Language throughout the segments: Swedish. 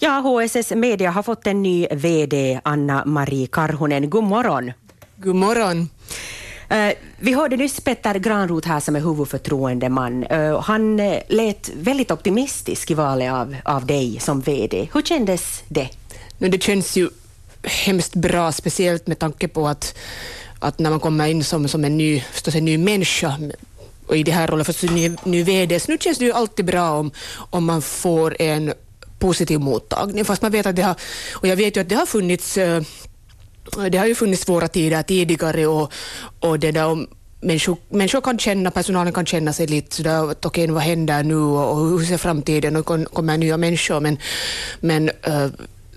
Ja, HSS Media har fått en ny VD, Anna-Marie Karhunen. God morgon. God morgon. Uh, vi hörde nyss Petter Granroth här som är huvudförtroendeman. Uh, han uh, lät väldigt optimistisk i valet av, av dig som VD. Hur kändes det? No, det känns ju hemskt bra, speciellt med tanke på att, att när man kommer in som, som en, ny, förstås en ny människa och i det här rollen för ny, ny VD, så nu känns det ju alltid bra om, om man får en positiv mottagning, fast man vet att det har, och jag vet ju att det har funnits eh, det har ju funnits svåra tider tidigare och, och det där och människor, människor kan känna, personalen kan känna sig lite sådär att okej, okay, vad händer nu och, och hur ser framtiden och kommer nya människor? Men, men uh,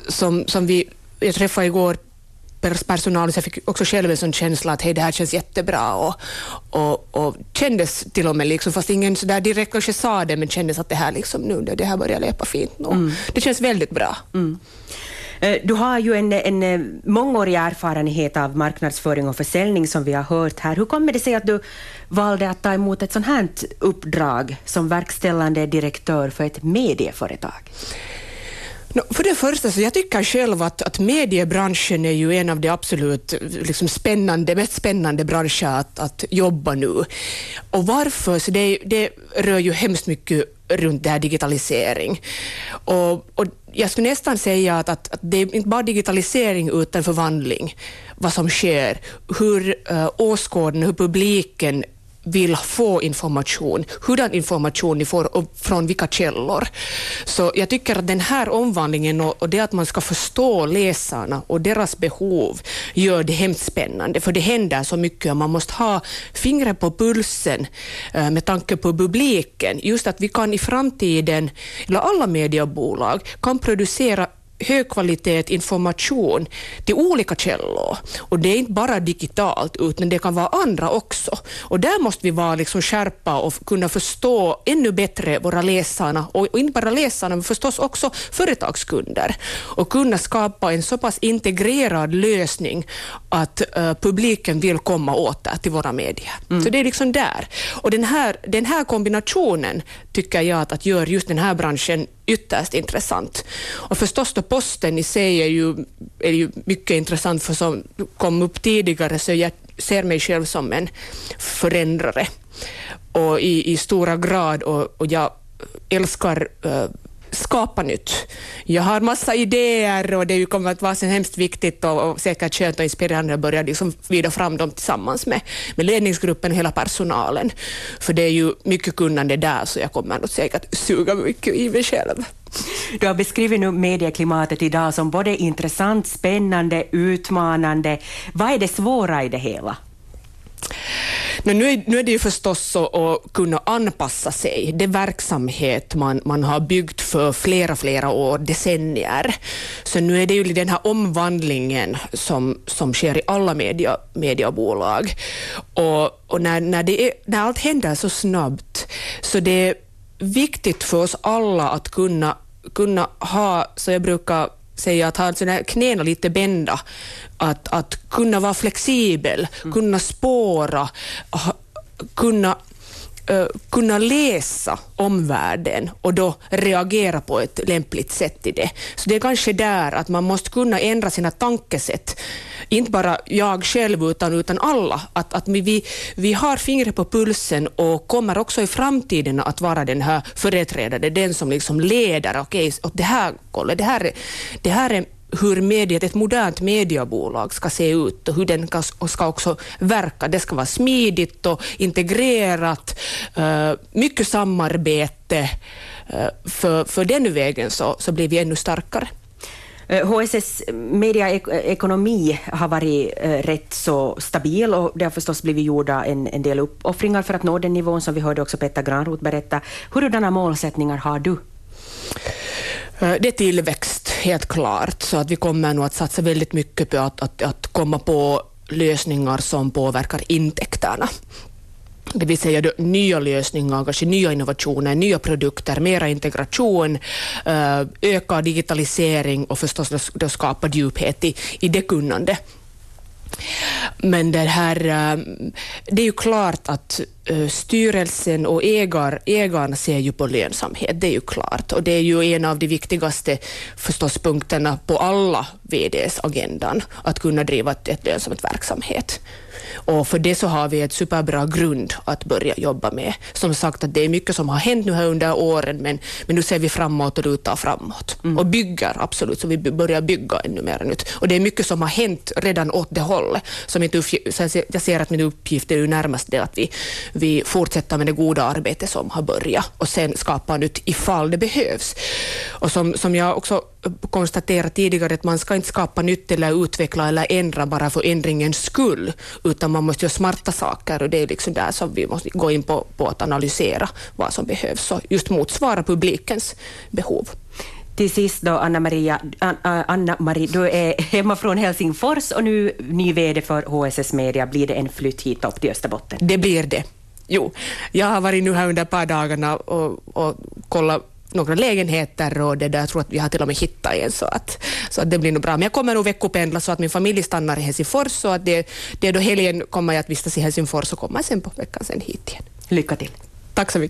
som, som vi, jag träffade igår personalen så jag fick också själv en sån känsla att hej, det här känns jättebra och, och, och kändes till och med, liksom, fast ingen så där direkt kanske sa det, men kändes att det här, liksom, nu, det här börjar löpa fint. Mm. Det känns väldigt bra. Mm. Eh, du har ju en, en eh, mångårig erfarenhet av marknadsföring och försäljning som vi har hört här. Hur kommer det sig att du valde att ta emot ett sånt här uppdrag som verkställande direktör för ett medieföretag? No, för det första, så jag tycker själv att, att mediebranschen är ju en av de absolut liksom spännande, mest spännande branscher att, att jobba nu. Och varför? Så det, det rör ju hemskt mycket runt det här digitalisering. Och, och jag skulle nästan säga att, att, att, det är inte bara digitalisering utan förvandling, vad som sker, hur eh, uh, åskådarna, hur publiken vill få information, hurdan information ni får och från vilka källor. Så jag tycker att den här omvandlingen och det att man ska förstå läsarna och deras behov gör det hemskt spännande, för det händer så mycket och man måste ha fingret på pulsen eh, med tanke på publiken. Just att vi kan i framtiden, eller alla mediebolag, kan producera högkvalitet information till olika källor. Och det är inte bara digitalt, utan det kan vara andra också. Och där måste vi vara liksom skärpa och kunna förstå ännu bättre våra läsarna, och inte bara läsarna, men förstås också företagskunder, och kunna skapa en så pass integrerad lösning att uh, publiken vill komma åt det till våra medier. Mm. Så det är liksom där. Och den här, den här kombinationen tycker jag att, att gör just den här branschen ytterst intressant. Och förstås då posten i sig är ju, är ju mycket intressant, för som kom upp tidigare så jag ser mig själv som en förändrare och i, i stora grad och, och jag älskar uh, skapa nytt. Jag har massa idéer och det kommer att vara så hemskt viktigt och, och säkert skönt och inspirerande att börja liksom vida fram dem tillsammans med, med ledningsgruppen och hela personalen. För det är ju mycket kunnande där så jag kommer nog säkert suga mycket i mig själv. Du har beskrivit nu medieklimatet idag som både intressant, spännande, utmanande. Vad är det svåra i det hela? Men nu, är, nu är det ju förstås så att kunna anpassa sig. Det verksamhet man, man har byggt för flera, flera år, decennier. Så nu är det ju den här omvandlingen som, som sker i alla media, mediebolag. Och, och när, när, det är, när allt händer så snabbt, så det är viktigt för oss alla att kunna, kunna ha, så jag brukar säga att ha sina knäna lite bända, att, att kunna vara flexibel, mm. kunna spåra, kunna uh, kunna läsa omvärlden och då reagera på ett lämpligt sätt i det. Så det är kanske där att man måste kunna ändra sina tankesätt. Inte bara jag själv utan, utan alla. Att, att vi, vi har fingret på pulsen och kommer också i framtiden att vara den här företrädaren, den som liksom leder. Okej, okay, det här, det här, det här är hur mediet, ett modernt mediebolag ska se ut och hur den ska också verka. Det ska vara smidigt och integrerat, eh, mycket samarbete. Eh, för, för den vägen så, så blir vi ännu starkare. HSS eh, mediaekonomi har varit rätt så stabil och det har förstås blivit gjorda en, en del uppoffringar för att nå den nivån som vi hörde också Petter Granroth berätta. Hurdana målsättningar har du? Det är tillväxt, helt klart. Så att vi kommer nog att satsa väldigt mycket på att, att, att komma på lösningar som påverkar intäkterna. Det vill säga då, nya lösningar, kanske nya innovationer, nya produkter, mera integration, eh, ökad digitalisering och förstås då, då skapad djuphet i, i det kunnande. Men det här, eh, det är ju klart att styrelsen och ägar, ägarna ser ju på lönsamhet, det är ju klart. Och det är ju en av de viktigaste förstås punkterna på alla VDs agendan, att kunna driva ett, ett lönsamt verksamhet. Och för det så har vi ett superbra grund att börja jobba med. Som sagt att det är mycket som har hänt nu här under åren men, men nu ser vi framåt och lutar framåt. Mm. Och bygger absolut, så vi börjar bygga ännu mer nu. Och det är mycket som har hänt redan åt det hållet. Så mitt så jag ser att min uppgift är ju närmast det att vi, vi fortsätter med det goda arbetet som har börjat och sen skapar nytt ifall det behövs. Och som, som jag också konstaterat tidigare att man ska inte skapa nytt eller utveckla eller ändra bara för ändringens skull, utan man måste göra smarta saker och det är liksom där som vi måste gå in på, på att analysera vad som behövs och just motsvara publikens behov. Till sist då, Anna-Maria, Anna-Marie, du är hemma från Helsingfors och nu ny VD för HSS Media. Blir det en flytt hit upp till Österbotten? Det blir det. Jo, jag har varit nu här under ett par dagarna och, och kollat några lägenheter och det där, jag tror att vi har till och med hittat en så att, så att det blir nog bra. Men jag kommer nog veckopendla så att min familj stannar i Helsingfors så att det, det är då helgen kommer jag att vistas i Helsingfors och kommer sen på veckan sen hit igen. Lycka till. Tack så mycket.